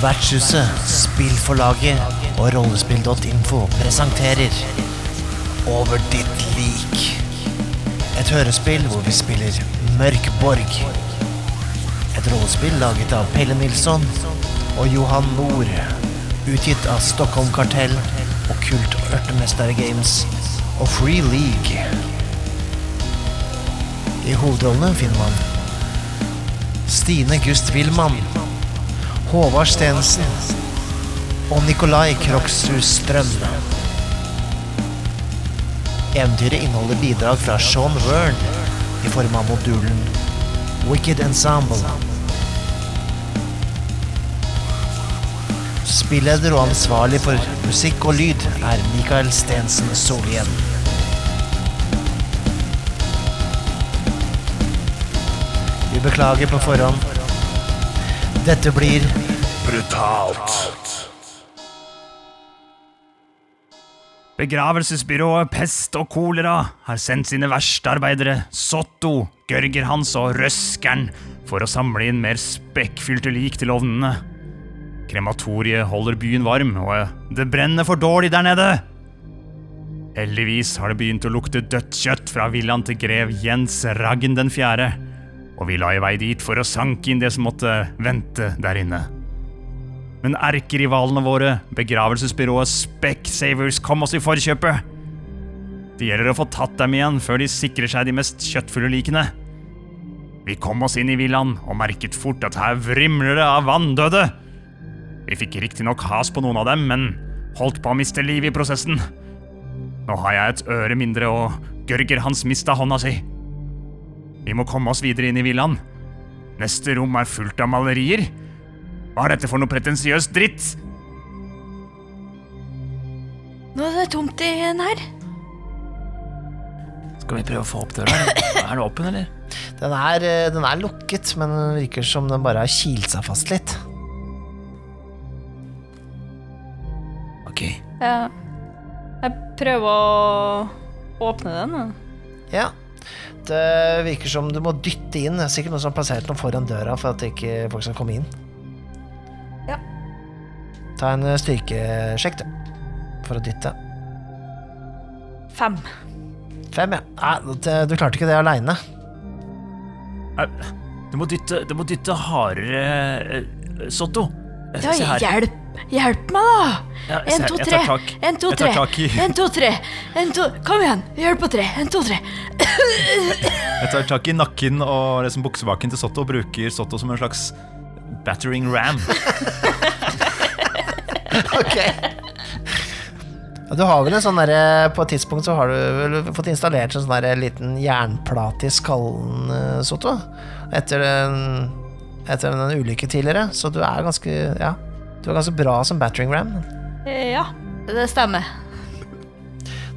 Vertshuset, spillforlaget og rollespill.info presenterer Over ditt lik. Et hørespill hvor vi spiller Mørkborg. Et rollespill laget av Pelle Nilsson og Johan Nord. Utgitt av Stockholm Kartell, og Kult Ørtemester Games og Free League. I hovedrollene finner man Stine Gust Wilman, Håvard Stensen og Nikolai Krokshus Strøm. Eventyret inneholder bidrag fra Sean Wern i form av modulen Wicked Ensemble. Spilleder og ansvarlig for musikk og lyd er Mikael Stensen Solhjell. Vi beklager på forhånd. Dette blir brutalt. Begravelsesbyrået Pest og Kolera har sendt sine verste arbeidere, Sotto, Gørgerhans og Røskeren, for å samle inn mer spekkfylte lik til ovnene. Krematoriet holder byen varm, og det brenner for dårlig der nede. Heldigvis har det begynt å lukte dødt kjøtt fra villaen til grev Jens Raggen den fjerde, og vi la i vei dit for å sanke inn det som måtte vente der inne. Men erkerivalene våre, begravelsesbyrået Specsavers, kom oss i forkjøpet. Det gjelder å få tatt dem igjen før de sikrer seg de mest kjøttfulle likene. Vi kom oss inn i villaen og merket fort at her vrimler det av vanndøde. Vi fikk riktignok has på noen av dem, men holdt på å miste livet i prosessen. Nå har jeg et øre mindre, og Gørger Hans mista hånda si. Vi må komme oss videre inn i villaen. Neste rom er fullt av malerier. Hva er dette for noe pretensiøs dritt? Nå er det tomt i den her. Skal vi prøve å få opp døra? Er den åpen, eller? Den er, eh, den er lukket, men den virker som den bare har kilt seg fast litt. Ok. Ja. Jeg prøver å åpne den. da. Ja. Det virker som du må dytte inn. Det er sikkert noen som har plassert noe foran døra for at ikke folk skal komme inn. Ja. Ta en eh, styrkesjekk, du. For å dytte. Fem. Fem, ja. Nei, du klarte ikke det aleine. Du må dytte, du må dytte hardere, eh, Sotto. Eh, Ja, Se her. hjelp! Hjelp meg, da! Her, to, tre. En, to, tre. En, to, tre. En, to. Kom igjen! Hjelp på tre. En, to, tre. Jeg tar tak i nakken og liksom buksebaken til Sotto og bruker Sotto som en slags battering ram. Ok. Du har vel en sånn der, På et tidspunkt så har du vel fått installert en sånn der liten jernplate i skallen, eh, Sotto. Etter den Etter en ulykke tidligere. Så du er ganske Ja. Du er ganske bra som battering ram. Eh, Ja, det stemmer.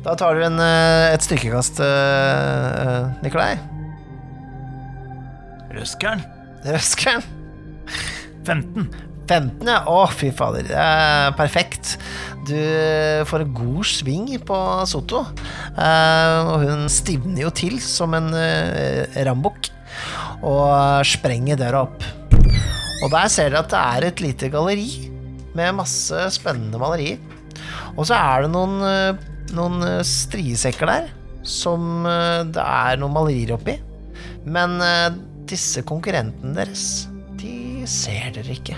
Da tar du en, eh, et styrkekast, eh, Nikolai. Røskeren. Røskeren. 15. 15, ja. Å, fy fader. Det er perfekt. Du får en god sving på Soto. Eh, og hun stivner jo til som en rambukk. Og sprenger døra opp. Og der ser dere at det er et lite galleri med masse spennende malerier. Og så er det noen, eh, noen eh, striesekker der som eh, det er noen malerier oppi. Men disse konkurrentene deres, de ser dere ikke.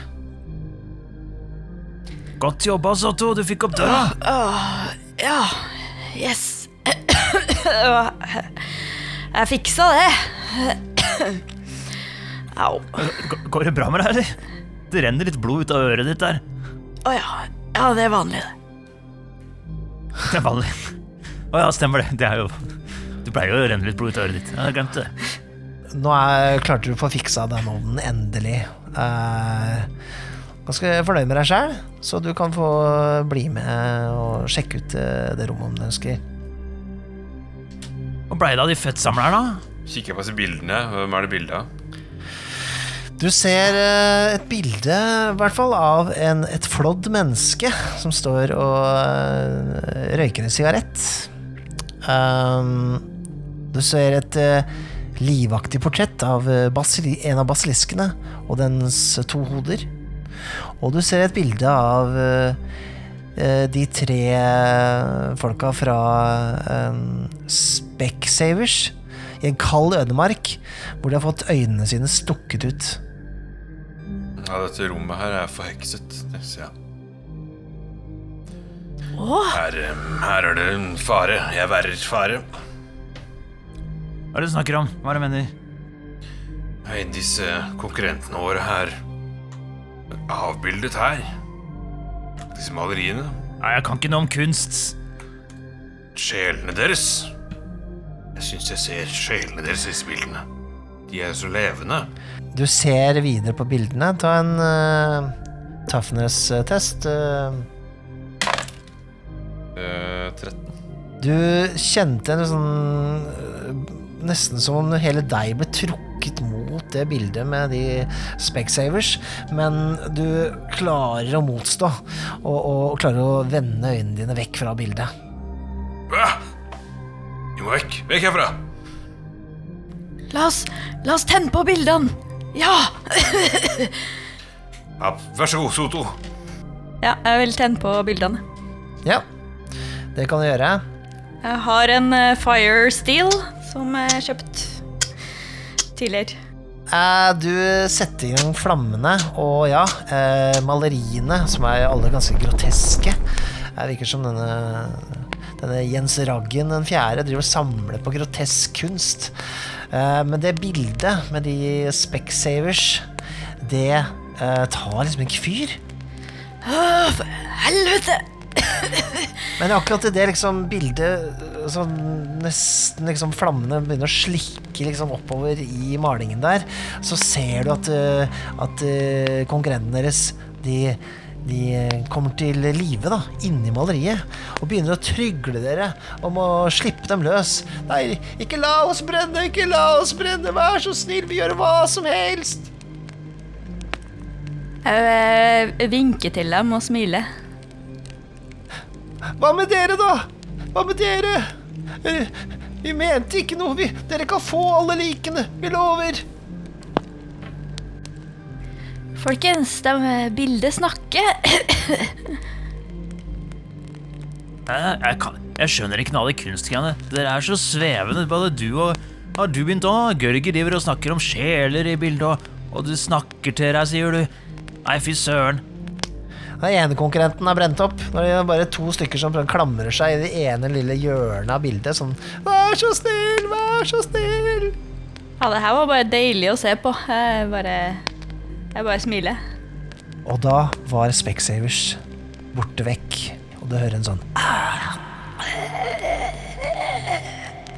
Godt jobba, Sato. Du fikk opp døra. Åh, ja. Yes. Jeg fiksa det. Au. Går det bra med deg, eller? Det renner litt blod ut av øret ditt der. Å ja. Ja, det er vanlig, det. Det er vanlig. Å ja, stemmer det. Det er jo Du pleier jo å renne litt blod ut av øret ditt. Jeg har glemt det. Nå er, klarte du å få fiksa den ovnen endelig. Uh, ganske fornøyd med deg sjæl, så du kan få bli med og sjekke ut eh, det rommet om du ønsker. Hva blei det av de fettsamlerne, da? Kikker på disse bildene. Hvem er det bilde av? Du ser eh, et bilde, i hvert fall, av en, et flådd menneske som står og eh, røyker en sigarett. Um, du ser et eh, livaktig portrett av basili en av basiliskene og dens to hoder. Og du ser et bilde av eh, de tre folka fra uh, Specsavers i en kald ødemark, hvor de har fått øynene sine stukket ut. Ja, dette rommet her er forhekset, det ser jeg. Åh, Her, eh, her er det en fare. Jeg værer fare. Hva er det du snakker om? Hva er det du mener? Hei, disse konkurrentene våre her Avbildet her. Disse maleriene. Nei, jeg kan ikke noe om kunst. Sjelene deres. Jeg syns jeg ser sjelene deres i disse bildene. De er så levende. Du ser videre på bildene. Ta en uh, toughness-test. Uh, uh, 13. Du kjente en sånn Nesten som om hele deg ble trukket mot det bildet med de Specsavers, men du klarer å motstå, og, og klarer å vende øynene dine vekk fra bildet. Hva? Må vekk. Vekk herfra. la oss, la oss tenne på bildene. Ja! Ja, vær så god, Soto. Ja, jeg vil tenne på bildene. Ja, det kan du gjøre. Jeg har en eh, Fire Steel som jeg kjøpt tidligere. Eh, du setter i gang flammene, og ja, eh, maleriene, som er alle ganske groteske. Det virker som denne, denne Jens Raggen den fjerde driver og samler på grotesk kunst. Eh, men det bildet med de Specsavers, det eh, tar liksom ikke fyr. Åh, for helvete! Men akkurat det liksom bildet sånn Nesten liksom flammene begynner å slikke liksom oppover i malingen der, så ser du at, at konkurrentene deres de, de kommer til live da, inni maleriet og begynner å trygle dere om å slippe dem løs. Nei, ikke la oss brenne, ikke la oss brenne, vær så snill, vi gjør hva som helst. Jeg eh, vinker til dem og smiler. Hva med dere, da? Hva med dere? Eh, Vi mente ikke noe. Vi, dere kan få alle likene. Vi lover. Folkens, de eh, bildet snakker. Jeg, jeg, kan, jeg skjønner ikke noe av de kunstgreiene. Dere er så svevende, både du og Har du begynt òg? Gørger driver og snakker om sjeler i bildet, og, og du snakker til deg, sier du. Nei, fy søren. Den ene konkurrenten er brent opp. Nå er det bare to stykker som klamrer seg i det ene lille hjørnet av bildet. Sånn Vær så snill, vær så snill. Ja, det her var bare deilig å se på. Jeg bare Jeg bare smiler. Og da var Specsavers borte vekk, og du hører en sånn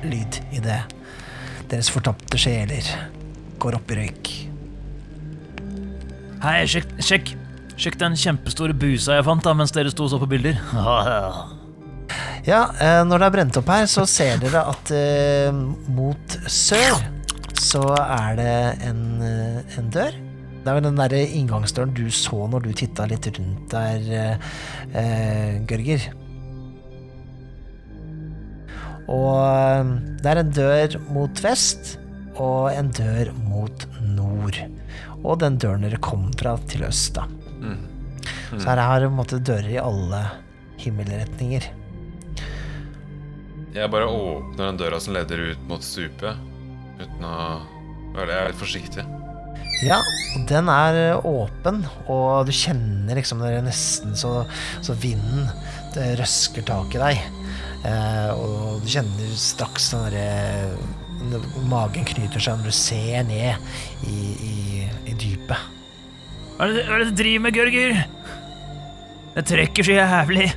lyd i det. Deres fortapte sjeler går opp i røyk. Hei, sjekk, sjekk. Sjekk den kjempestore busa jeg fant da mens dere sto og så på bilder. Ja, eh, når det er brent opp her, så ser dere at eh, mot sør så er det en, eh, en dør. Det er vel den der inngangsdøren du så når du titta litt rundt der, eh, eh, Gørger. Og eh, det er en dør mot vest og en dør mot nord. Og den døren dere kom fra til øst, da. Så her har du på en måte dører i alle himmelretninger. Jeg bare åpner den døra som leder ut mot stupet, uten å jeg er litt forsiktig. Ja, og den er eh, åpen, og du kjenner liksom det er nesten så, så vinden det røsker tak i deg. Eh, og du kjenner straks den derre Magen knyter seg når du ser ned i, i, i dypet. Hva er det hva er det du driver med, Gørger? Det trekker så jævlig.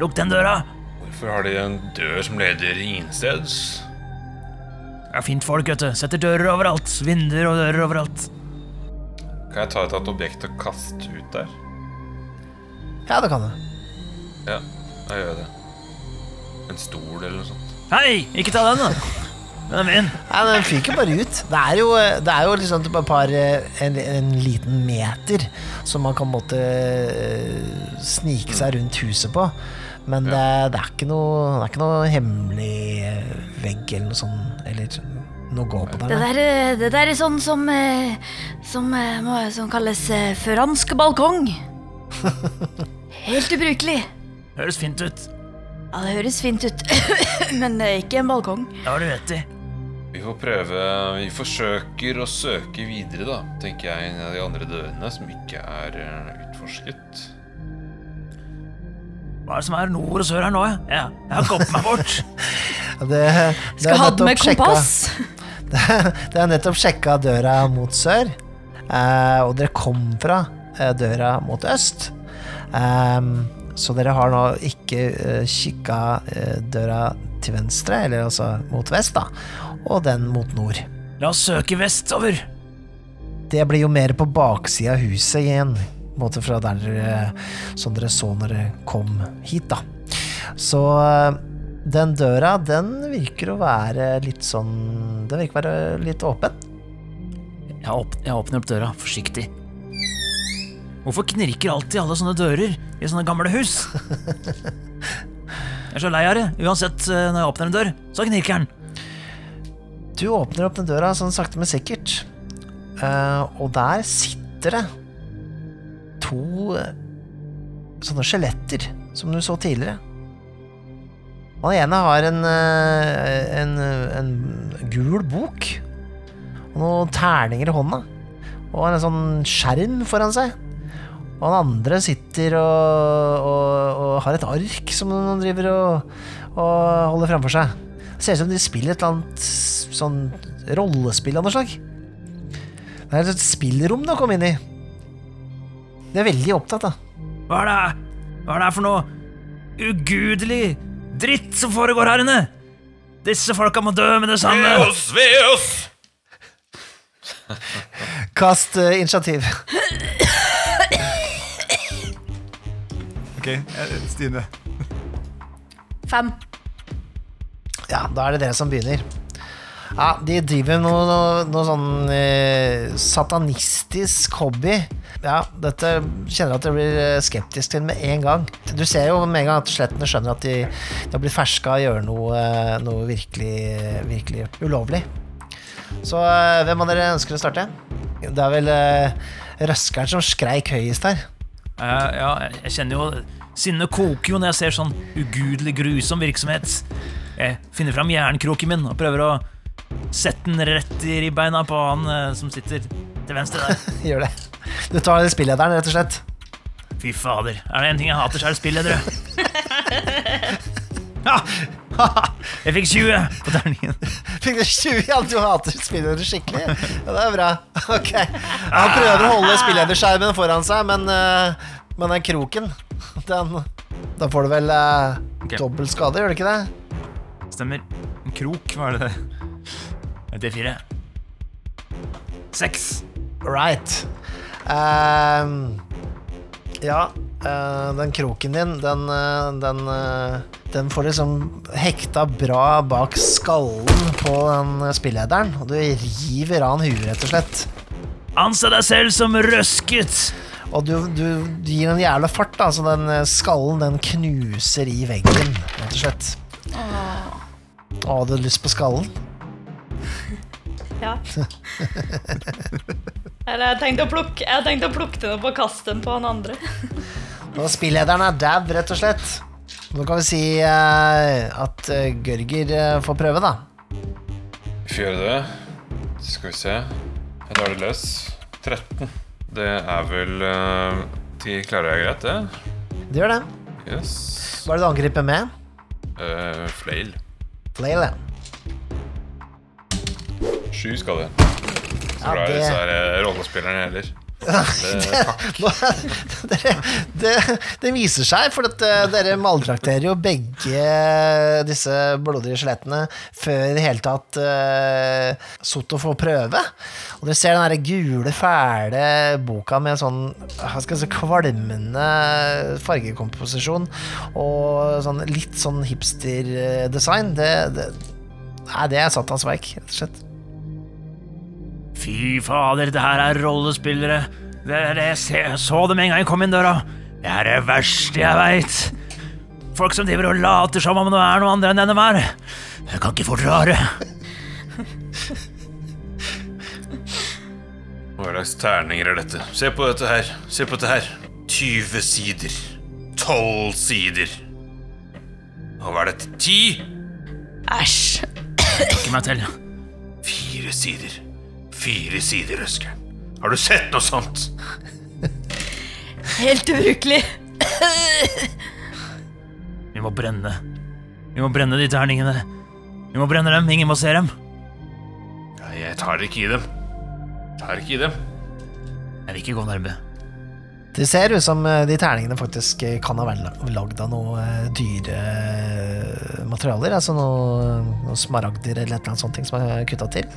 Lukk den døra. Hvorfor har de en dør som leder insteds? Er fint folk, vet du. Setter dører overalt. Vinduer og dører overalt. Kan jeg ta ut et objekt og kaste ut der? Ja, det kan du. Ja, da gjør jeg det. En stol eller noe sånt. Hei, ikke ta den, da. Den er min. Nei, Den fyker bare ut. Det er jo, det er jo liksom et par, en, en liten meter som man kan måtte eh, snike seg rundt huset på. Men det, det, er ikke noe, det er ikke noe hemmelig eh, vegg eller noe sånt. Eller noe å gå på der. Det der, eh, det der er sånn som eh, Som, må- som kalles fransk balkong. Helt ubrukelig. Høres fint ut. Ja, det høres fint ut, men det er ikke en balkong. Det har du rett i. Vi får prøve Vi forsøker å søke videre, da, tenker jeg, inn i de andre dørene som ikke er utforsket. Hva er det som er nord og sør her nå? jeg? Ja, jeg har gått meg bort. Det, det, Skal ha det med sjekka- kompass. Det er nettopp sjekka døra mot sør, eh, og dere kom fra eh, døra mot øst. Um, så dere har nå ikke uh, kikka uh, døra til venstre, eller altså mot vest, da, og den mot nord. La oss søke vestover. Det blir jo mer på baksida av huset igjen, måte fra der dere, som dere så når dere kom hit, da. Så eh, den døra, den virker å være litt sånn Den virker å være litt åpen. Jeg, åp jeg åpner opp døra forsiktig. Hvorfor knirker alltid alle sånne dører i sånne gamle hus? Jeg er så lei av det. Uansett, eh, når jeg åpner en dør, så knirker den. Du åpner opp den døra sånn sakte, men sikkert. Uh, og der sitter det to eh, sånne skjeletter som du så tidligere. Han ene har en, eh, en, en gul bok og noen terninger i hånda. Og en sånn skjerm foran seg. Og han andre sitter og, og, og har et ark som han driver og, og holder framfor seg. Det ser ut som de spiller et eller annet sånn rollespill av noe slag. Det er et spillrom å kom inn i. De er veldig opptatt, da. Hva er det, Hva er det for noe ugudelig dritt som foregår her inne? Disse folka må dø med det samme. Ved oss, ved oss! Kast uh, initiativ. Ok, eh, Stine. Fem. Ja, da er det dere som begynner. Ja, De driver noe, noe, noe sånn eh, satanistisk hobby. Ja, dette kjenner jeg at jeg blir eh, skeptisk til med en gang. Du ser jo med en gang at slettene skjønner at de, de har blitt ferska og gjør noe, eh, noe virkelig, virkelig ulovlig. Så eh, hvem av dere ønsker å starte? Det er vel Røskeren som skreik høyest her. Uh, ja, jeg kjenner jo Sinnet koker jo når jeg ser sånn ugudelig grusom virksomhet. Jeg finner fram jernkroken min og prøver å sette den rett i ribbeina på han som sitter til venstre der. Gjør det. Du tar spillederen, rett og slett. Fy fader. Er det en ting jeg hater, så er det spilledere. Ja, jeg fikk 20 på terningen. Fikk du 20? Ja, du hater spillere skikkelig. Ja, det er bra. Ok. Han prøver å holde spillederskjermen foran seg, men, eh, men den kroken, den Da får du vel eh, okay. dobbel skade, gjør du ikke det? Stemmer. En krok, hva er det? D4. Seks. Right. Ehm, ja, eh, den kroken din, den, eh, den, eh, den får liksom hekta bra bak skallen på den spillederen, og du river av han huet, rett og slett. Anse deg selv som røsket. Og du, du gir en jævla fart, da, så den skallen den knuser i veggen, rett og slett. Å, hadde du lyst på skallen? Ja. Eller jeg tenkte å plukke, jeg tenkte å plukke den opp og kaste den på han andre. Og spillederen er dau, rett og slett. Nå kan vi si eh, at eh, Gørger eh, får prøve, da. Vi får gjøre det. Skal vi se. Jeg drar det løs. 13. Det er vel uh, De klarer jeg greit, det. Du gjør det. Yes. Hva er det du angriper med? Uh, flail. Flail, ja. Sju skade. Så Ja, det- det... er rollespillerne heller. Det, det, det, det viser seg, for at eh, dere maltrakterer jo begge disse blodige skjelettene før i det hele tatt uh, Soto får prøve. Og dere ser den derre gule, fæle boka med sånn hva skal jeg si, kvalmende fargekomposisjon og sånn litt sånn hipster-design. Det, det, nei, det er Satans verk, rett og slett. Fy fader, det her er rollespillere. Det, det, jeg så dem en gang jeg kom inn døra. Det er det verste jeg veit. folk som driver og later som om det er noe andre enn det de er. Jeg kan ikke forklare. Hva slags terninger er dette? Se på dette her. Se på dette her. 20 sider. 12 sider. Og hva er dette? 10? Æsj. Ikke meg til. Fire sider. Fire sider, Røskeren. Har du sett noe sånt? Helt ubrukelig. Vi må brenne. Vi må brenne de terningene. Vi må brenne dem. Ingen må se dem. Ja, jeg tar ikke i dem. Tar ikke i dem. Jeg vil ikke gå nærme. Det ser ut som eh, de terningene faktisk eh, kan ha vært la- lagd av noe eh, dyre materialer. Altså noe, noe smaragder eller et eller annet sånt som er kutta til.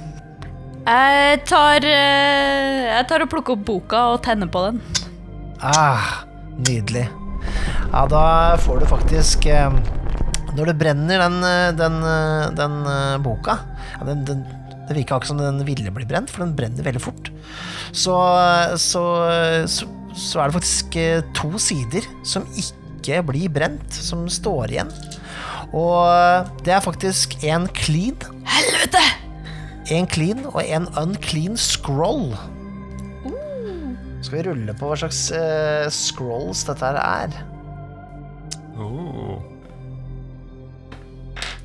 Jeg tar, eh, jeg tar og plukker opp boka og tenner på den. Ah, nydelig. Ja, da får du faktisk eh, Når du brenner den, eh, den, den boka den, den, Det virker ikke som den ville bli brent, for den brenner veldig fort. Så, så, så, så er det faktisk to sider som ikke blir brent, som står igjen. Og det er faktisk en clean, Helvete! En clean og en unclean scroll. Skal vi rulle på hva slags uh, scrolls dette her er? Oh.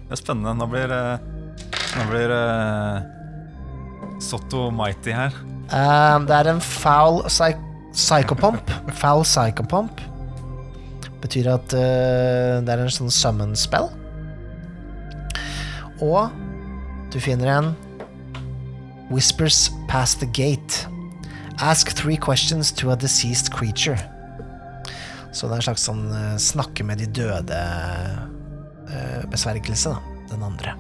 Det er spennende. Nå blir, nå blir uh, Sotto Mighty her. Um, det er en foul psy psychopomp. Foul psychopomp. Betyr at uh, det er en sånn summon spell. Og du finner en Whispers past the gate. Ask three questions to a deceased creature. Så det er en slags sånn eh, snakke med de døde eh, da. Den andre.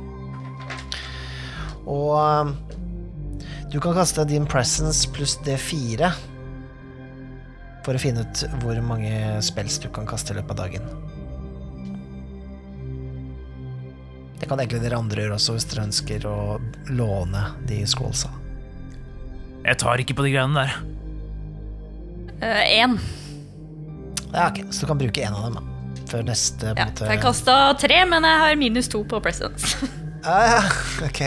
Og eh, du kan kaste din presence pluss D4 for å finne ut hvor mange spells du kan kaste i løpet av dagen. Det kan egentlig dere andre gjøre også, hvis dere ønsker å låne de scrollsa. Jeg tar ikke på de greiene der. Én. Ja, ok, Så du kan bruke én av dem, da. Før neste på Ja, måte jeg kasta tre, men jeg har minus to på presence. Ja, ja, ok.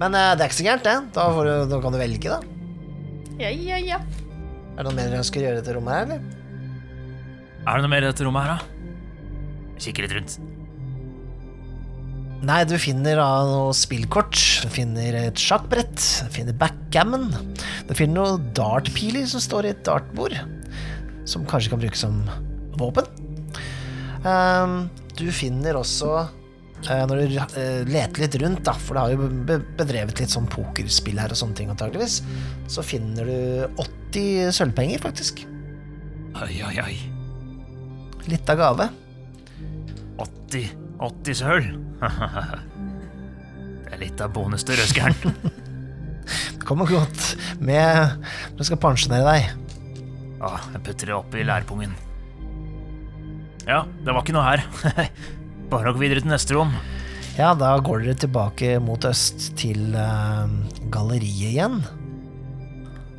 Men uh, det er ikke så gærent, det. Da, får du, da kan du velge, da. ja, ja, ja. Er det noe mer dere ønsker å gjøre i dette rommet her, eller? Er det noe mer i dette rommet her, da? Kikke litt rundt. Nei, du finner da noe spillkort, du finner et sjakkbrett, du finner backgammon, du finner noen dartpiler som står i et dartbord, som kanskje kan brukes som våpen. Ehm, du finner også, eh, når du eh, leter litt rundt, da, for det har jo bedrevet litt sånn pokerspill her og sånne ting antageligvis, så finner du 80 sølvpenger, faktisk. Oi, oi, oi. Litt av gave. 80, 80 søl. det er litt av bonus til røskeren. Det kommer godt med når du skal pensjonere deg. Ah, jeg putter det opp i lærpungen. Ja, det var ikke noe her. Bare å gå videre til neste rom. Ja, da går dere tilbake mot øst til uh, galleriet igjen.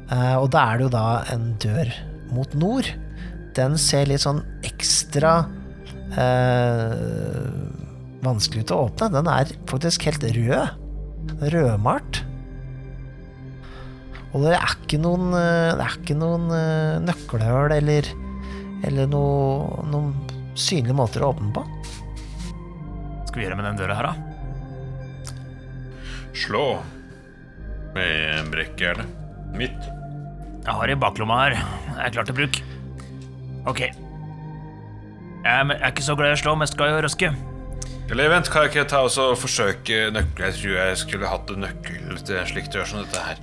Uh, og da er det jo da en dør mot nord. Den ser litt sånn ekstra eh, vanskelig ut å åpne. Den er faktisk helt rød. Rødmalt. Og det er ikke noen, eh, det er ikke noen eh, nøkkelhull eller, eller noe, noen synlige måter å åpne den på. Skal vi gjøre med den døra her, da? Slå med en mitt. Jeg har i baklomma her. Jeg er klar til bruk. Ok. Jeg er, ikke så glad i å slå, men skal jo røske. Eller vent, kan jeg ikke ta også og forsøke nøkkel? Jeg tror jeg skulle hatt en nøkkel til en slik dør som dette her.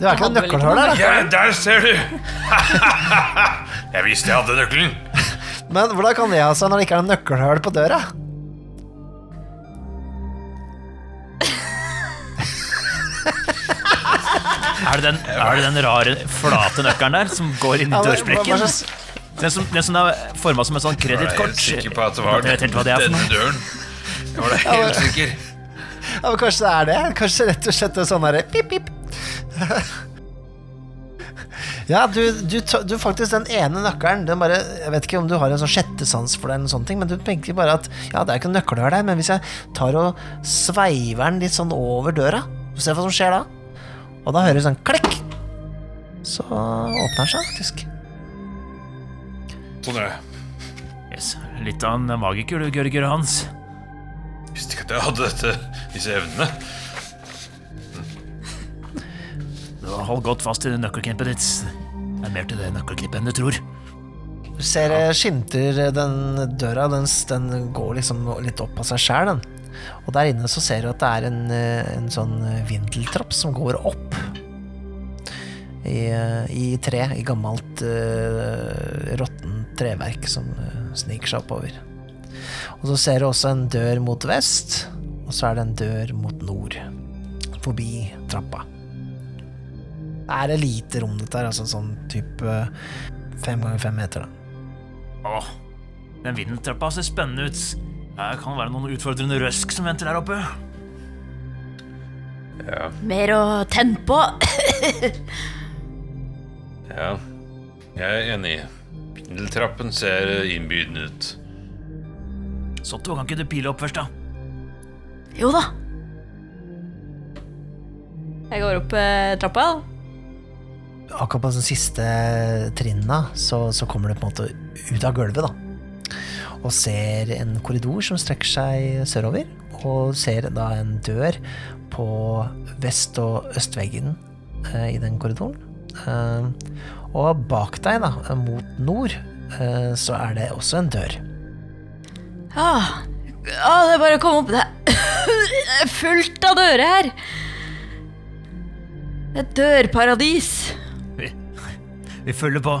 Det er ikke noe nøkkelhull der, da. Ja, der ser du! jeg visste jeg hadde nøkkelen. Men hvordan kan det ha seg når det ikke er nøkkelhull på døra? Er det den, er det den rare, flate nøkkelen der som går inn i dørsprekken? Den som, den som er forma som et sånt Jeg var kredittkort? helt sikker på at det var den, vet helt hva det er for denne døren. Jeg var da helt sikker. Ja, men Kanskje det er det? Kanskje rett og slett det er sånn herre pip, pip. Ja, du, du, du faktisk den ene nøkkelen den bare, Jeg vet ikke om du har en sånn sjettesans for det, eller sånne ting, men du tenker bare at ja, det er ikke noen nøkkelhull der, men hvis jeg tar og sveiver den litt sånn over døra, se hva som skjer da. Og da hører du sånn klikk, så åpner den seg faktisk. Sånn er det. Yes. Litt av en magiker, du, Gørger Hans. Visste ikke at jeg hadde dette, disse evnene. Du har holdt godt fast i det nøkkelknippet ditt. Det er mer til det nøkkelknippet enn du tror. Du ser eh, skimter eh, den døra, den, den går liksom litt opp av seg sjæl, den. Og der inne så ser du at det er en, eh, en sånn eh, vindeltrapp som går opp. I, eh, i tre, i gammelt uh, råttent treverk som sniker seg oppover. Og så ser du også en dør mot vest, og så er det en dør mot nord. Forbi trappa. Det er et lite rom, dette her, altså sånn type fem ganger fem meter, da. Åh, den vindeltrappa ser spennende ut. Her kan være noen utfordrende røsk som venter der oppe. Ja, Mer å tenne på. ja. Jeg er enig. Pindeltrappen ser innbydende ut. Sotto, kan ikke du pile opp først, da? Jo da. Jeg går opp eh, trappa. akkurat på den siste trinnet, så, så kommer du på en måte ut av gulvet, da. Og ser en korridor som strekker seg sørover. Og ser da en dør på vest- og østveggen eh, i den korridoren. Eh, og bak deg, da, mot nord, eh, så er det også en dør. Ja, ah det er bare å komme opp. Det er fullt av dører her. Er dørparadis. Vi, vi følger på.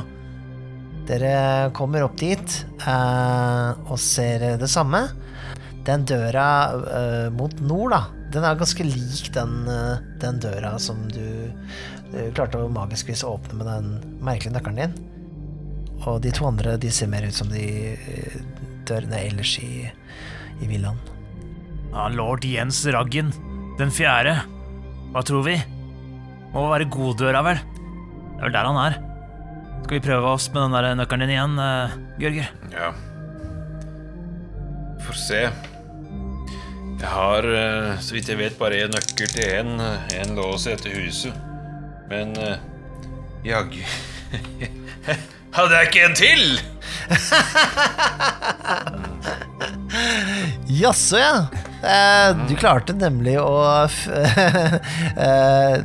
Dere kommer opp dit eh, og ser det samme. Den døra eh, mot nord, da, den er ganske lik den, eh, den døra som du, du klarte å magisk vis åpne med den merkelige nøkkelen din. Og de to andre de ser mer ut som de eh, dørene ellers i, i villaen. Ja, lord Jens Raggen. Den fjerde. Hva tror vi? Må være goddøra, vel? Det er vel der han er. Skal vi prøve oss med den der nøkkelen din igjen, uh, Gørger? Ja. Får se. Jeg har, uh, så vidt jeg vet, bare én nøkkel til én en lås i dette huset. Men uh, jaggu Hadde jeg ikke en til? Jaså, ja. Eh, du klarte nemlig å f eh,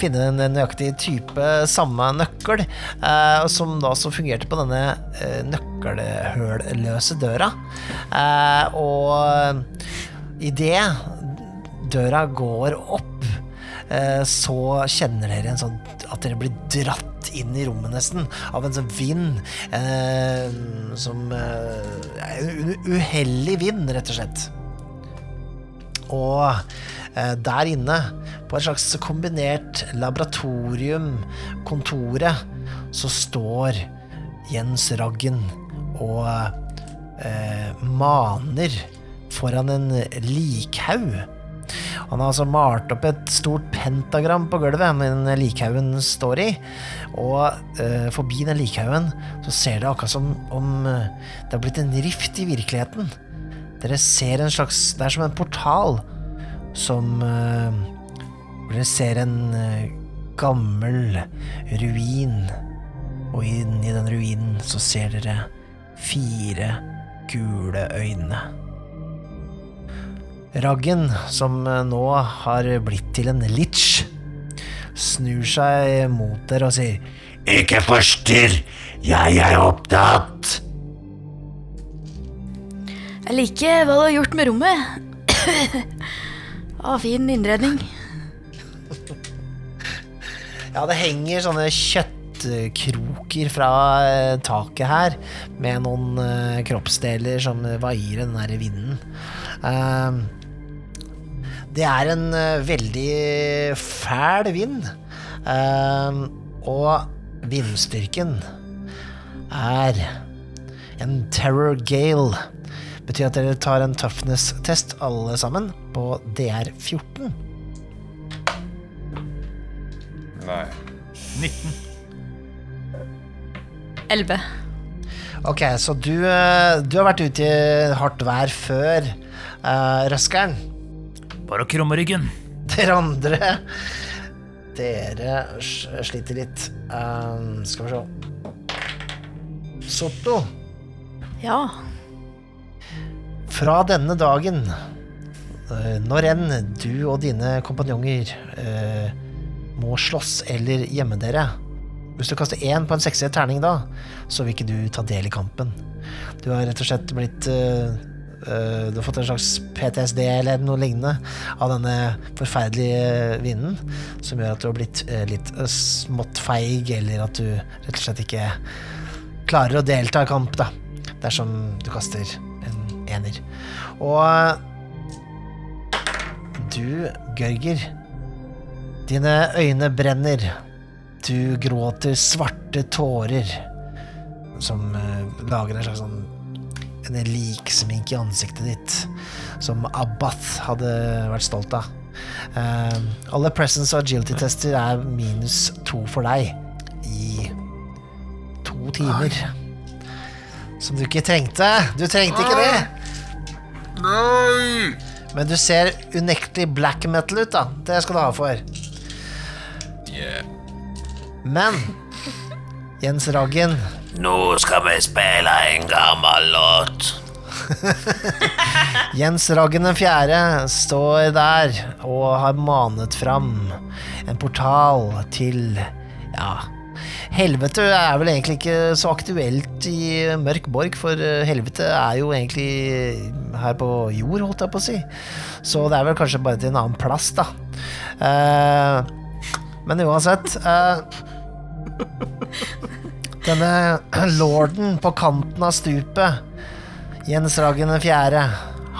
finne en nøyaktig type samme nøkkel, eh, som da så fungerte på denne eh, nøkkelhølløse døra. Eh, og idet døra går opp, eh, så kjenner dere en sånn at dere blir dratt inn i rommet nesten av en sånn vind eh, som eh, En uheldig vind, rett og slett. Og eh, der inne, på et slags kombinert laboratorium, kontoret, så står Jens Raggen og eh, maner foran en likhaug. Han har altså malt opp et stort pentagram på gulvet den likhaugen står i. Og eh, forbi den likhaugen så ser det akkurat som om eh, det har blitt en rift i virkeligheten. Dere ser en slags Det er som en portal som uh, dere ser en uh, gammel ruin. Og inni den ruinen så ser dere fire gule øyne. Raggen, som eh, nå har blitt til en litch, snur seg mot dere og sier Ikke forstyrr, jeg er opptatt. Jeg liker hva du har gjort med rommet. Å, fin innredning. Ja, det henger sånne kjøttkroker fra eh, taket her, med noen eh, kroppsdeler som vaier i den der vinden. Eh, det er en eh, veldig fæl vind, eh, og vindstyrken er en terror gale. Betyr at dere tar en toughness-test alle sammen på DR14. Nei. 19. Elleve. Ok, så du, eh, du har vært ute i hardt vær før, uh, Røskeren. Bare å krumme ryggen. Dere andre Dere sliter litt. Uh, skal vi se Sotto, Ja. Fra denne dagen, eh, når enn du og dine kompanjonger eh, må slåss eller gjemme dere Hvis du kaster én på en sekser terning da, så vil ikke du ta del i kampen. Du har rett og slett blitt eh, Du har fått en slags PTSD eller noe lignende av denne forferdelige vinden, som gjør at du har blitt litt smått feig, eller at du rett og slett ikke klarer å delta i kamp, da. Dersom du kaster ener. Og du, Gørger, dine øyne brenner. Du gråter svarte tårer som eh, lager en slags sånn en liksmink i ansiktet ditt, som Abbath hadde vært stolt av. Uh, alle presence og agility-tester er minus to for deg i to timer. Som du ikke trengte. Du trengte ikke det. Nei! Men du ser unektelig black metal ut, da. Det skal du ha for. Yeah. Men Jens Raggen, Nå skal vi spille en gammel låt. Jens Raggen den fjerde står der og har manet fram en portal til Ja. Helvete er vel egentlig ikke så aktuelt i Mørk Borg, for eh, helvete er jo egentlig her på jord, holdt jeg på å si. Så det er vel kanskje bare til en annen plass, da. Eh, men uansett eh, Denne lorden på kanten av stupet, Jens Ragen 4.,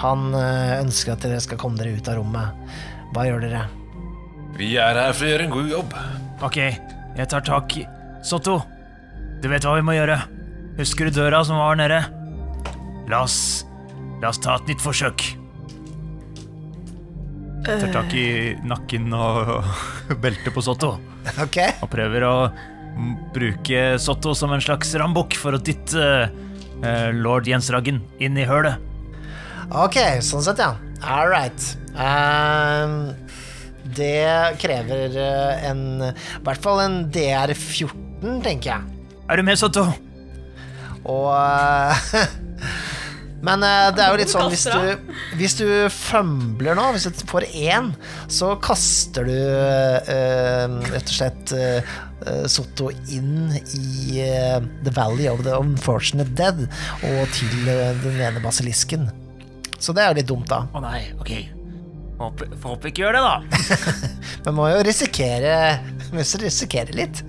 han eh, ønsker at dere skal komme dere ut av rommet. Hva gjør dere? Vi er her for å gjøre en god jobb. Ok, jeg tar tak i Sotto, du vet hva vi må gjøre. Husker du døra som var nede? La oss La oss ta et nytt forsøk. Tar tak i nakken og beltet på Sotto. Ok? Og prøver å bruke Sotto som en slags rambukk for å dytte uh, lord Jens Raggen inn i hølet. Ok, sånn sett, ja. All right. Um, det krever eh, en I hvert fall en DR14, tenker jeg. Er du med, Sotto? Og uh, Men uh, det er jo litt sånn hvis du, hvis du fømbler nå, hvis du får én, så kaster du uh, rett og slett Sotto inn i The Valley of the Unfortunate Dead og til den ene basilisken. Så det er jo litt dumt, da. Å nei, ok. Håper, får håpe ikke gjør det, da. Men må jo risikere må jo risikere litt.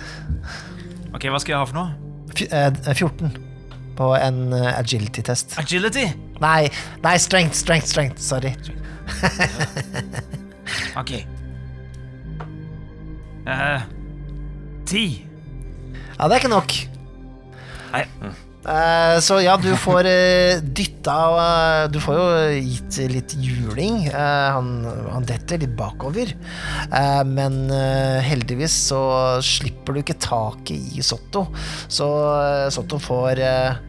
Ok, Hva skal jeg ha for noe? Fj eh, 14 på en eh, agility-test. Agility. Nei, nei, strength, strength, strength. Sorry. Ok. Eh, ti. Ja, det er ikke nok. Nei. Eh, så ja, du får uh, dytta uh, Du får jo gitt litt juling. Eh, han, han detter litt bakover. Eh, men eh, heldigvis så slipper du ikke taket i Sotto. Så eh, Sotto får eh,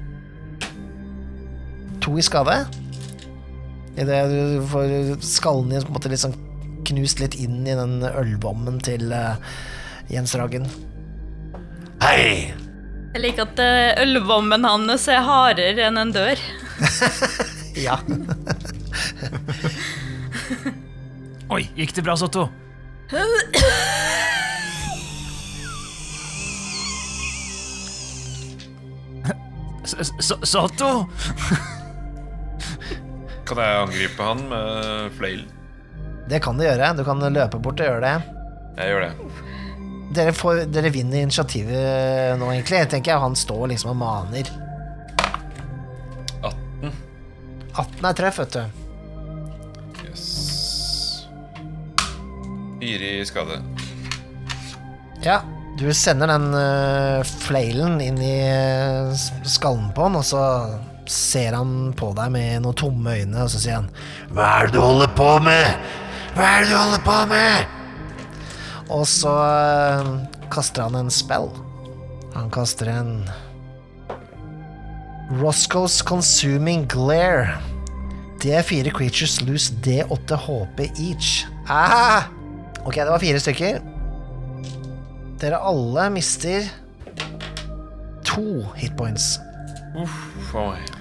to i skade. Idet du får skallen din på en måte sånn knust litt inn i den ølbommen til eh, Jens Ragen. Hei! Jeg liker at eh, ølvommen hans er hardere enn en dør. Ja. Oi, gikk det bra, Sotto? Sotto? Kan jeg angripe han med flailen? Det kan du gjøre. Du kan løpe bort og gjøre det. Jeg gjør det. Dere, får, dere vinner initiativet nå, egentlig. Jeg tenker Han står liksom og maner. 18. 18 er treff, vet du. Yes. Fire i skade. Ja, du sender den uh, flailen inn i uh, skallen på han, og så ser han på deg med noen tomme øyne, og så sier han Hva er det du holder på med? Hva er det du holder på med? Og så eh, kaster han en spell. Han kaster en Roscoe's Consuming Glare. D4 creatures lose D8 HP each. Ah! Ok, det var fire stykker. Dere alle mister to hitpoints. For meg.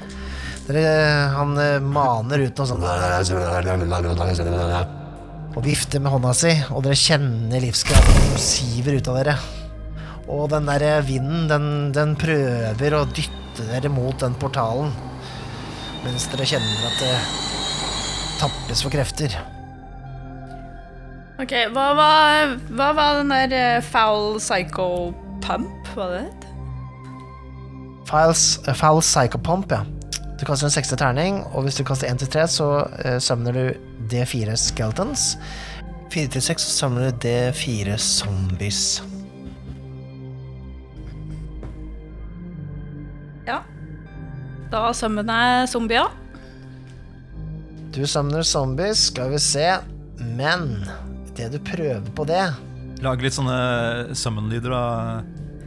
Dere, han eh, maner ut noe sånt og vifter med hånda si, og dere kjenner livskraften som siver ut av dere. Og den der vinden, den, den prøver å dytte dere mot den portalen, mens dere kjenner at det tappes for krefter. Ok, hva var, hva var den der eh, foul psycho pump, var det det? Files, uh, foul Psychopump, ja. Du kaster en sekste terning, og hvis du kaster 1 til 3, så uh, sømner du D4 Skeletons. 4 til 6 så summoner du D4 Zombies. Ja. Da sømmer jeg zombier. Du samler zombies, skal vi se. Men det du prøver på det Lag litt sånne summon-lyder da,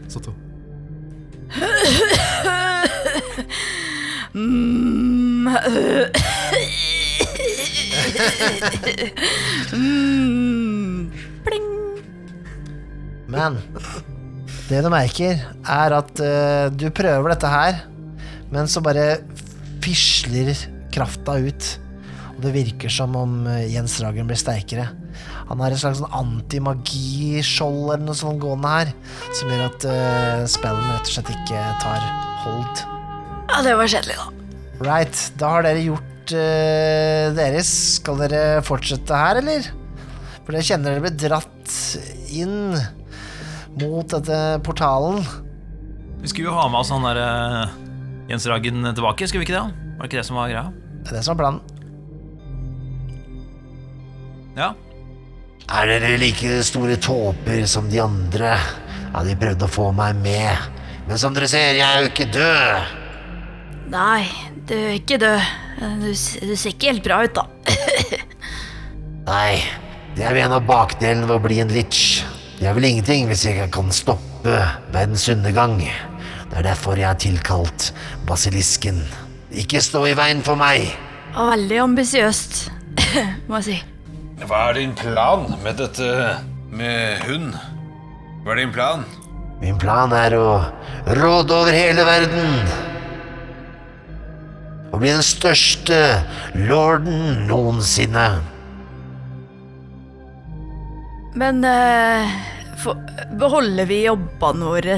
Sotto. Mm. Mm. Pling. Men det du merker, er at eh, du prøver dette her, men så bare fisler krafta ut. Og det virker som om eh, Jens Ragen blir sterkere. Han har et slags sånn antimagiskjold eller noe sånt gående her, som gjør at uh, spellen rett og slett ikke tar hold. Ja, det var kjedelig, da. Right, da har dere gjort eh, deres. Skal dere fortsette her, eller? For dere kjenner dere blir dratt inn mot dette portalen. Vi skulle jo ha med oss han der uh, Jens Ragen tilbake, skulle vi ikke det? Var det ikke det som var greia? Det er det som er planen. Ja. Er dere like store tåper som de andre? Ja, de prøvde å få meg med. Men som dere ser, jeg er jo ikke død. Nei, du er ikke død. Du, du ser ikke helt bra ut, da. Nei, det er jo en av bakdelene ved å bli en litch. Det er vel ingenting hvis jeg kan stoppe verdens undergang. Det er derfor jeg har tilkalt basilisken. Ikke stå i veien for meg. Veldig ambisiøst, må jeg si. Hva er din plan med dette med hund? Hva er din plan? Min plan er å råde over hele verden. Og bli den største lorden noensinne. Men eh, for, beholder vi jobbene våre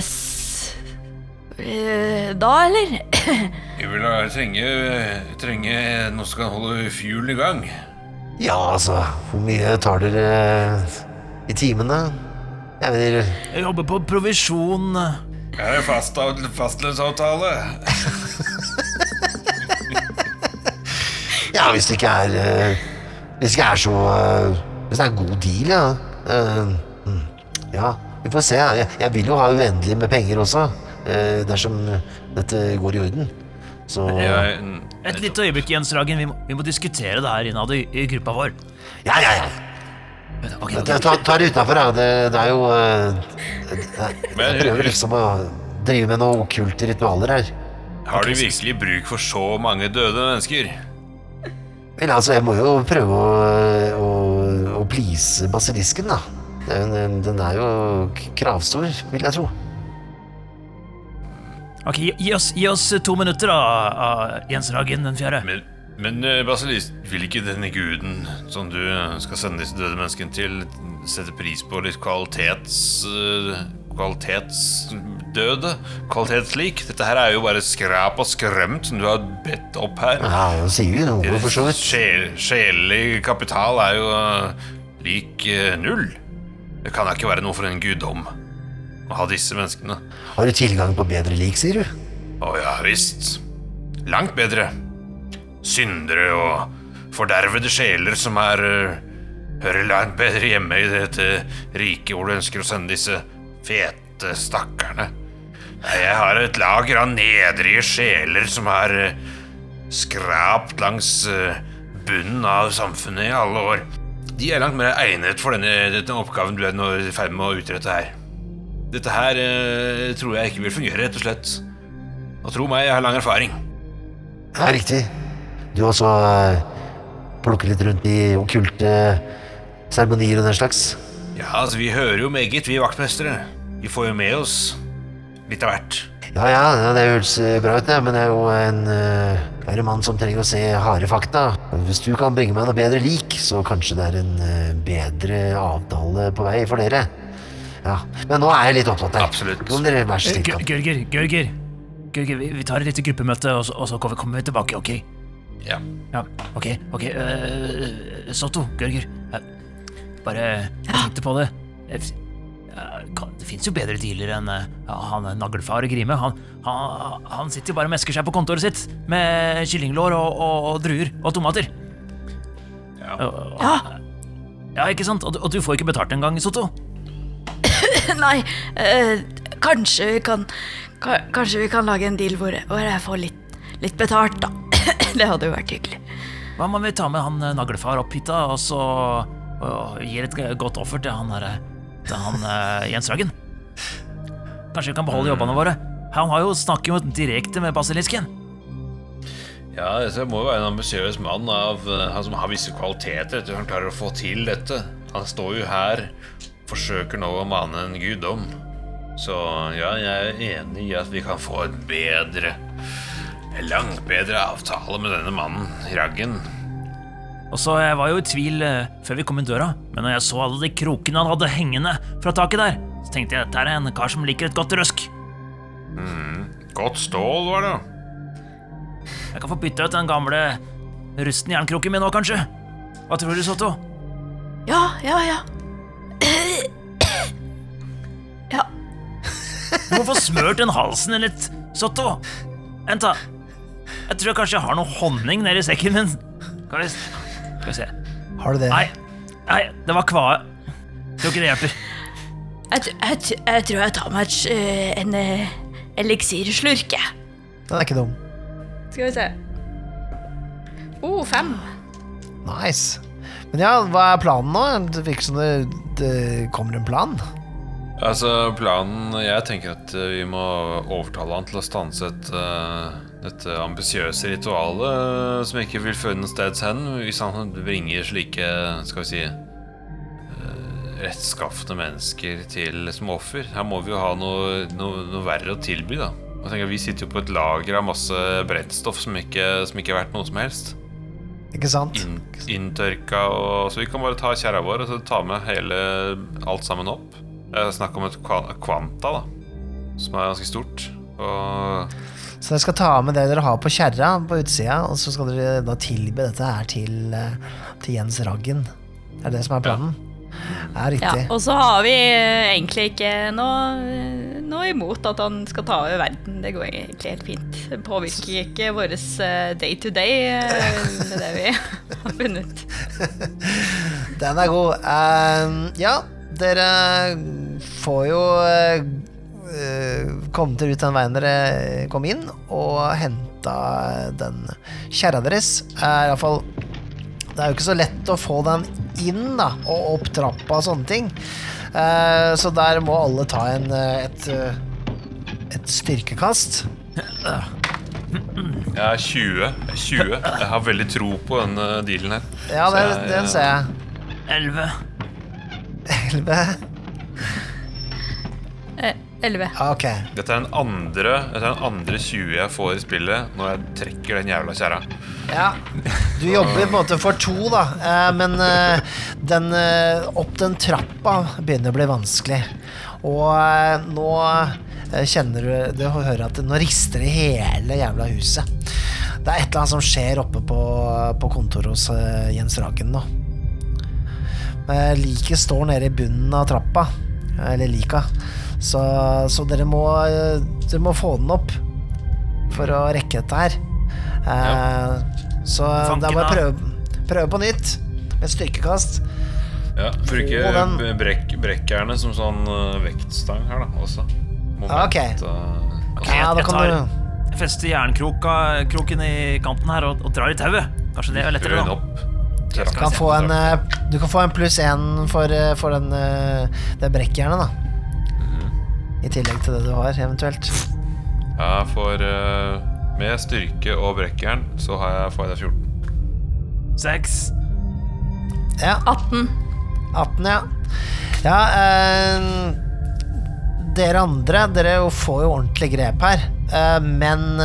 eh, da, eller? Vi vil trenge, trenge noe som kan holde fuelen i gang. Ja, altså, hvor mye tar dere i timene? Jeg mener, Jeg jobber på provisjon. Jeg har fast, fastlønnsavtale. ja, hvis det ikke er uh, Hvis det ikke er så uh, Hvis det er en god deal, ja. Eh, mm, ja, vi får se. Jeg, jeg vil jo ha uendelig med penger også, eh, dersom dette går i orden. Så Jeg, Et lite øyeblikk, Jens Ragen. Vi må, vi må diskutere det her innad i, i gruppa vår. Ja, ja, ja. Okay, Ta, ta, ta det utafor, da. Det, det er jo det, Jeg prøver liksom å drive med noen okkulte ritualer her. har du virkelig bruk for så mange døde mennesker? Vel, altså, jeg må jo prøve å, å, å please basilisken, da. Den, den- den er jo kravstor, vil jeg tro. Ok, gi, gi, oss, gi oss to minutter, da, ah, Jens Ragen den fjerde. Men, men basilisk vil ikke denne guden som du eh, skal sende disse døde menneskene til, sette pris på litt kvalitets... Kvalitetsdøde? Kvalitetslik? Dette her er jo bare skrap og skrømt som du har bedt opp her. Ja, det sier vi noe, for så vidt. Sjel, sjelelig kapital er jo uh, lik uh, null. Det kan da ikke være noe for en guddom å ha disse menneskene. Har du tilgang på bedre lik, sier du? Å ja visst. Langt bedre. Syndere og fordervede sjeler som er uh, hører langt bedre hjemme i dette riket hvor du ønsker å sende disse fete stakkarene. Jeg har et lager av nedrige sjeler som har eh, skrapt langs eh, bunnen av samfunnet i alle år. De er langt mer egnet for denne, denne oppgaven du er nå i ferd med å utrette her. Dette her eh, tror jeg ikke vil fungere, rett og slett. Og tro meg, jeg har lang erfaring. Ja, riktig. Du også eh, plukker litt rundt i okkulte seremonier og den slags? Ja, altså, vi hører jo meget, vi vaktmestere. Vi får jo med oss litt av hvert. Ja, ja, det høres eh, bra ut, det, men det er jo en, uh, er en mann som trenger å se harde fakta. Hvis du kan bringe meg noe bedre lik, så kanskje det er en uh, bedre avtale på vei for dere. Ja, Men nå er jeg litt opptatt her. Absolutt. Kan dere være så snill? Gørger, Gørger. Gørger, vi, tar et lite gruppemøte, og så, og så kommer kommer vi tilbake, ok? Ja. Ja, ok, ok. Uh, Sotto, Gørger. bare tenkte på det. Eh, eh, Det fins jo bedre dealer enn eh, ja, han naglfar Grime. Han, han, han sitter jo bare og mesker seg på kontoret sitt med kyllinglår og, og, og druer og tomater. Ja. Og- og- Ja, ikke sant? Og, du- og du får ikke betalt engang, Sotto. Nei, øh, kanskje vi kan Kanskje vi kan lage en deal hvor, hvor jeg får litt, litt betalt, da. Det hadde jo vært hyggelig. Hva om vi tar med han naglfar naglefar opp hit, da, og så og gir et godt offer til han derre Til han uh, Jens Ragen? Kanskje vi kan beholde jobbene våre? Han har jo snakket jo direkte med basilisken. Ja, dette må jo være en ambisiøs mann av, eh, han som har visse kvaliteter. Etter han klarer å få til dette. Han står jo her, forsøker nå å mane en guddom. Så ja, jeg er enig i at vi kan få et bedre, en langt bedre avtale med denne mannen, Raggen. Og så Jeg var jo i tvil eh, før vi kom inn døra, men når jeg så alle de krokene han hadde hengende fra taket der, så tenkte jeg dette er en kar som liker et godt røsk. Godt stål, var det. Jeg kan få bytta ut den gamle rusten jernkroken min nå, kanskje? Hva tror du, Sotto? Ja, ja, ja. Ja, Du må få smørt den halsen din litt, Sotto. Vent, da. Jeg tror jeg kanskje jeg har noe honning nedi sekken min. Kan vi, skal vi se. Har du det? Nei, nei, det var kvae. Tror ikke det hjelper. jeg, jeg, jeg tror jeg tar meg eh, en eh, eliksirslurk, jeg. Den er ikke dum. Skal vi se. Oh, fem. Nice. Men ja, hva er planen nå? Det virker som det, det kommer en plan. Altså, planen Jeg tenker at eh, vi må overtale han til å stanse et, eh, dette ambisiøse ritualet eh, som ikke vil føre noe steds hen, hvis han bringer slike, skal vi si uh, rettskafne mennesker til som offer. Her må vi jo ha noe, noe, noe verre å tilby, da. Jeg tenker, vi sitter jo på et lager av masse brennstoff som ikke, som ikke er verdt noe som helst. Ikke sant? In, inntørka og Så vi kan bare ta kjerra vår og så ta med hele alt sammen opp. Snakk om et kvanta, da. Som er ganske stort. Og Så dere skal ta med det dere har på kjerra på utsida, og så skal dere da tilby dette her til, eh, til Jens Raggen. Er det det som er planen? Ja, Ja, riktig. og så har vi eh, egentlig ikke noe, noe imot at han skal ta over verden. Det går egentlig helt fint. Det påvirker ikke vår day to day, med det vi har funnet. Den er god. Uh, ja, dere får jo uh, komme dere ut den veien dere kom inn, og henta den kjerra deres. Er iallfall Det er jo ikke så lett å få den inn da, og opp trappa og sånne ting. Eh, så der må alle ta en, eh, et, eh, et styrkekast. jeg er 20. Jeg er 20. Jeg har veldig tro på denne dealen her. Ja, jeg- den ser jeg. Elleve. Elleve. Eh, Elleve. Ja, Ok. Dette er den andre Dette er den andre 20 jeg får i spillet når jeg trekker den jævla kjerra. Ja, du jobber på en måte for to, da. Eh, men eh, den, eh, opp den trappa begynner å bli vanskelig. Og eh, nå eh, kjenner du Du hører at nå rister det i hele jævla huset. Det er et eller annet som skjer oppe på, på kontoret hos eh, Jens Ragen nå. Eh, Liket står nede i bunnen av trappa. Eller lika. Så, så dere må eh, Dere må få den opp for å rekke dette her. Ja. Så da det er bare å prøve, prøve på nytt med styrkekast. Ja, Bruke brek, brekkjernet som sånn eh, vektstang her, da, også. Moment, Ok. Uh, okay Ja, jeg, da jeg kan tar du jeg fester jernkroken i kanten her og, og drar i tauet. Kanskje det er lettere, da. Du kan få en, eh, Du kan få en pluss én for, eh, for den, eh, det brekkjernet, da. I tillegg til det du har, eventuelt. Jeg får uh, Med styrke og brekkjern så har jeg, får jeg 14. Seks. Ja, 18. 18, ja. Ja, uh, dere andre, dere får jo ordentlig grep her. Uh, men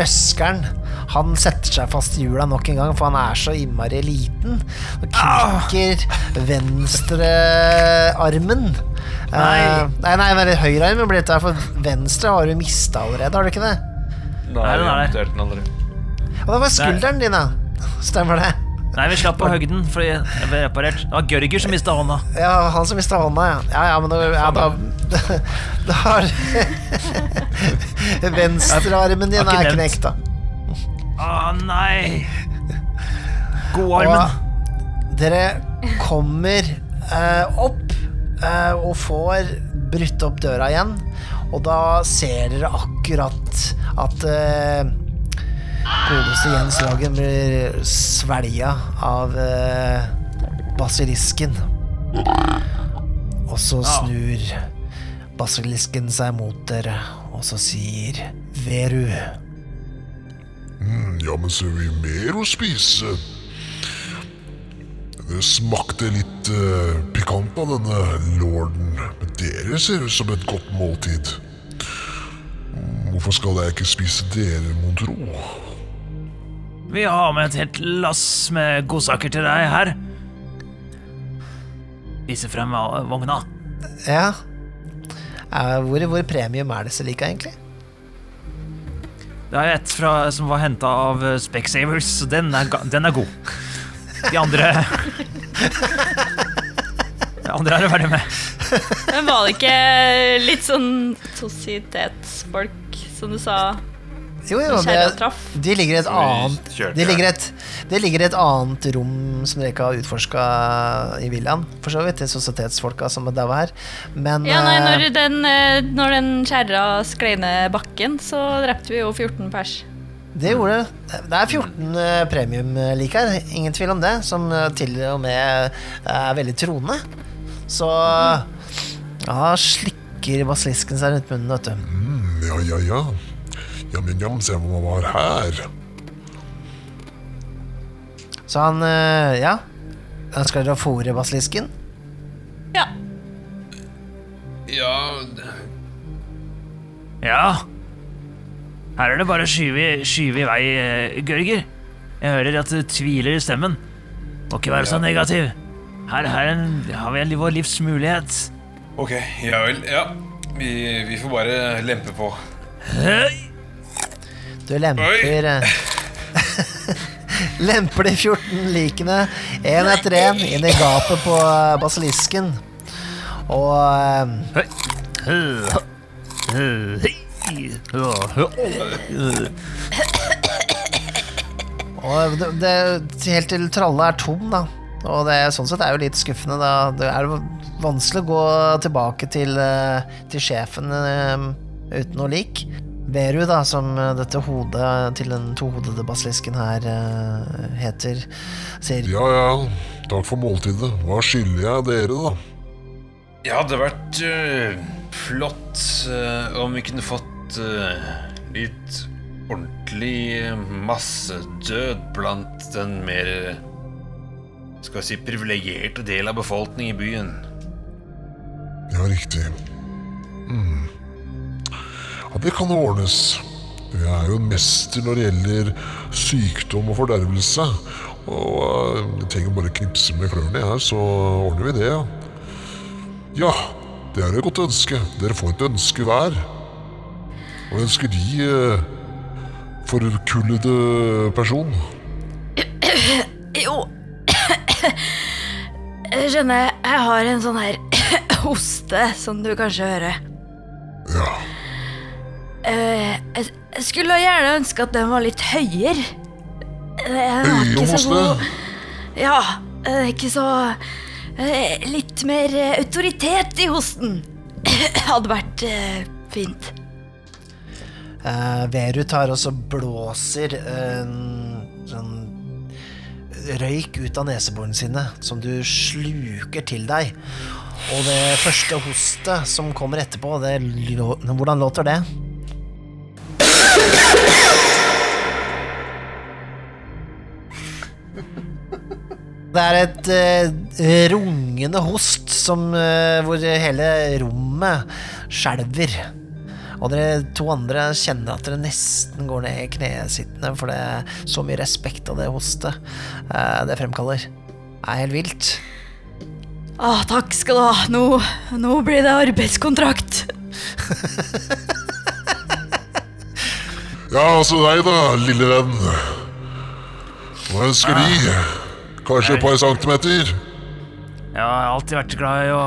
røskeren, han setter seg fast i hjula nok en gang, for han er så innmari liten. Og knekker venstrearmen. Eh, nei, nei, nei høyrearmen blir dette, her, for venstre har du mista allerede, har du ikke det? Nei, den er andre. Og det var skulderen din, da. Stemmer det? Nei, vi slapp på høgden fordi jeg ble reparert. Det var Gørger som mista hånda. Ja, han som mista hånda, ja. Ja, ja, men da, ja, da, da har Venstrearmen din er knekt, da. Å nei! Godarmen. Og dere kommer eh, opp eh, og får brutt opp døra igjen. Og da ser dere akkurat at eh, godeste Jens Lagen blir svelga av eh, basilisken. Og så snur basilisken seg mot dere, og så sier Veru Ja, men så har vi mer å spise. Det smakte litt eh, pikant av denne lorden, men dere ser ut som et godt måltid. Hvorfor skal jeg ikke spise dere, mon tro? Vi har med et helt lass med godsaker til deg her. Vise frem vogna. Ja. Eh, hvor, hvor premium er disse like, egentlig? Det er et fra, som var henta av eh, Specsavers, så den er, den er god. De andre De andre er du ferdig med. Men var det ikke litt sånn sosietetsfolk, som du sa? Jo, jo, det, de ligger i et annet kjørte De ligger et, det ligger et annet rom som dere ikke har utforska i villaen. For så vidt, Til sosietetsfolka som det daua her. Men Ja, nei, eh, når den, eh, når den kjerra sklei ned bakken, så drepte vi jo 14 pers. det gjorde det. Det er 14 eh, premium like her, ingen tvil om det. Som eh, til og med er veldig troende. Så ja, slikker basilisken seg rundt munnen, vet du. Mm, ja, ja, ja. Jam, jam, jam, se hva var her. Så han, eh, ja Ønsker dere å fôre basilisken? Ja. Ja, Ja. Her er det bare å skyve, skyve i vei, eh, Gørger. Jeg hører at du tviler i stemmen. Må ikke være så negativ. Her, her er en, har vi en, vår livs mulighet. ok. Ja vel. Ja. Vi, vi får bare lempe på. Hei! Du lemper eh, Lemper de 14 likene én etter én inn i gapet på eh, basilisken. Og eh, Og det, det, helt til tralla er tom, da. Og det, sånn sett er jo litt skuffende, da. Det er vanskelig å gå tilbake til, til sjefen uten noe lik. Veru, da, som eh, dette hodet til den tohodede basilisken her uh, heter, sier Ja, ja. Takk for måltidet. Hva skylder jeg dere, da? Ja, Det hadde vært uh, flott uh, om vi kunne fått litt ordentlig massedød blant den mer skal vi si privilegerte del av befolkningen i byen. Ja, riktig. Det kan ordnes. Jeg er jo en mester når det gjelder sykdom og fordervelse. Og eh, jeg trenger bare knipse med klørne her, så ordner vi det, ja. Ja, det er et godt ønske. Dere får et ønske hver. Hva ønsker de eh, forkullede person? Jo Jeg skjønner, jeg har en sånn her hoste som du kanskje hører. Eh, jeg, jeg skulle gjerne ønske at den var litt høyere. Høyere var høye ikke så hoste. god. Ja, er ikke så uh, Litt mer eh, autoritet i hosten. Hadde vært fint. Eh, Veru tar også blåser en sånn røyk ut av neseborene sine, som du sluker til deg. Og det første hostet som kommer etterpå, det, hvordan låter det? Det er et eh, rungende host som, eh, hvor hele rommet skjelver. Og dere to andre kjenner at dere nesten går ned i knesittende, for det er så mye respekt av det hostet eh, det fremkaller. Det er helt vilt. Å, takk skal du ha. Nå, nå blir det arbeidskontrakt. Ja, altså deg da, lille venn. Hva ønsker de? Kanskje et par centimeter? Jeg har alltid vært glad i å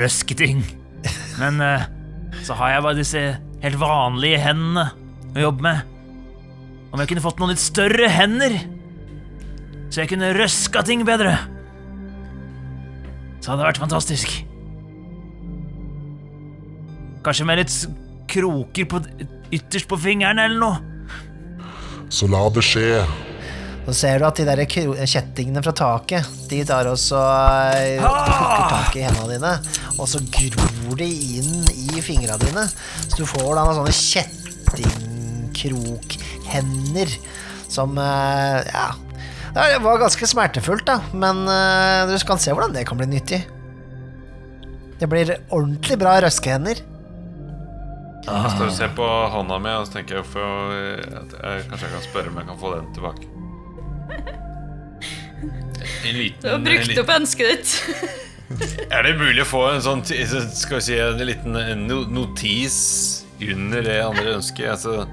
røske ting. Men eh, så har jeg bare disse helt vanlige hendene å jobbe med. Om jeg kunne fått noen litt større hender, så jeg kunne røska ting bedre, så hadde det vært fantastisk. Kanskje med litt kroker på, ytterst på fingeren eller noe. Så la det skje. Så ser du at de der kjettingene fra taket, de tar også plukker tak i hendene dine, og så gror de inn i fingrene dine. Så du får da noen sånne kjettingkrokhender som eh, Ja. Det var ganske smertefullt, da, men eh, du kan se hvordan det kan bli nyttig. Det blir ordentlig bra røskehender. Jeg står og ser på hånda mi, og så tenker jeg for, at jeg, kanskje jeg kan spørre om jeg kan få den tilbake. En liten, Du har en brukt liten- opp ønsket ditt. Er det mulig å få en sånn Skal vi si en liten notis under det andre ønsket? Altså,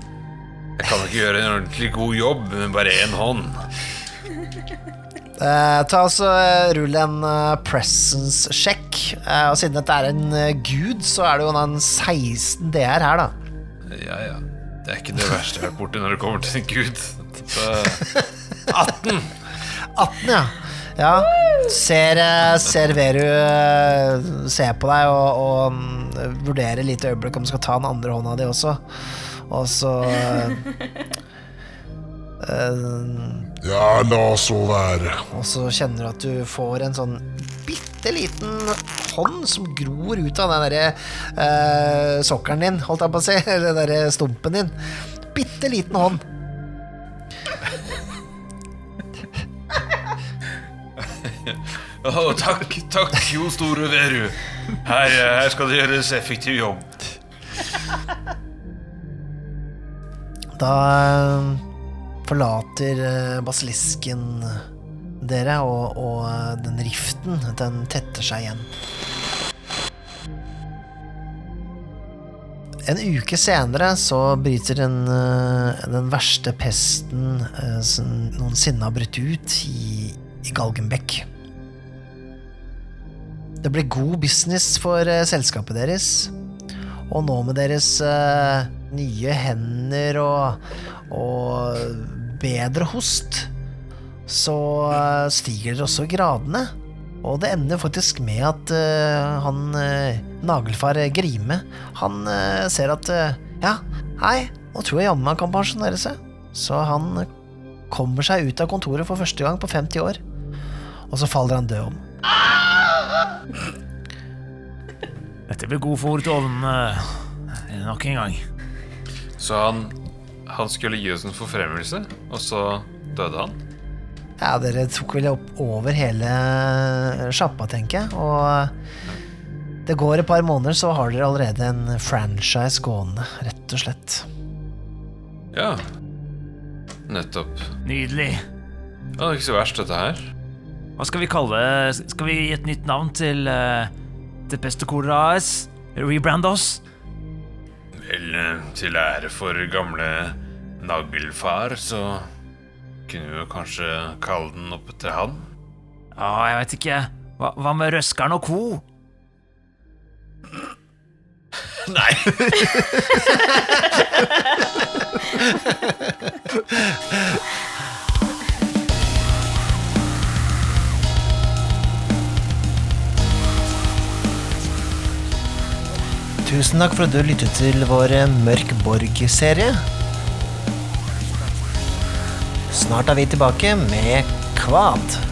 jeg kan ikke gjøre en ordentlig god jobb med bare én hånd. Eh, ta altså Rull en eh, presence-sjekk. Eh, og siden dette er en eh, gud, så er det jo en 16 DR her, da. Ja, ja. Det er ikke det verste jeg har vært borti når det kommer til en gud. Så 18! 18, ja. Ja. Ser, eh, ser Veru se ser på deg og, og mm, vurderer litt øyeblikk om du skal ta den andre hånda di også. Og så eh, eh, Ja, la så være. Og så kjenner du at du får en sånn bitte liten hånd som gror ut av den derre uh, sokkelen din, holdt jeg på å si. Eller den derre stumpen din. Bitte liten hånd. Å, takk, takk, jo store Veru. Her, her skal det gjøres effektiv jobb. Da eh, forlater eh, basilisken dere, og, og eh, den riften, den tetter seg igjen. En uke senere så bryter den, eh, den verste pesten eh, som noensinne har brutt ut i, i Galgenbekk. Det ble god business for eh, selskapet deres. Og nå med deres uh, nye hender og, og bedre host, så eh, stiger dere også gradene. Og det ender faktisk med at uh, han uh, nagelfar Grime Han ser at Ja, hei, nå tror jeg jammen han kan pensjonere seg. Så han kommer seg ut av kontoret for første gang på 50 år. Og så faller han død om. Dette blir god fôr til ovnene nok en gang. Så han, han skulle gi oss en forfremmelse, og så døde han? Ja, dere tok vel opp over hele sjappa, tenker jeg. Og det går et par måneder, så har dere allerede en franchise gående, rett og slett. Ja. Nettopp. Nydelig. Ja, det er ikke så verst, dette her. Hva skal vi kalle Skal vi gi et nytt navn til uh, til Pest AS? Rebrand oss? Vel, eh, til ære for gamle Naglfar, så kunne vi jo kanskje kalle den opp etter han. Ja, jeg vet ikke. Hva, hva med Røskeren og co.? Nei! Tusen takk for at du lyttet til vår Mørk Borg-serie. Snart er vi tilbake med Kvad.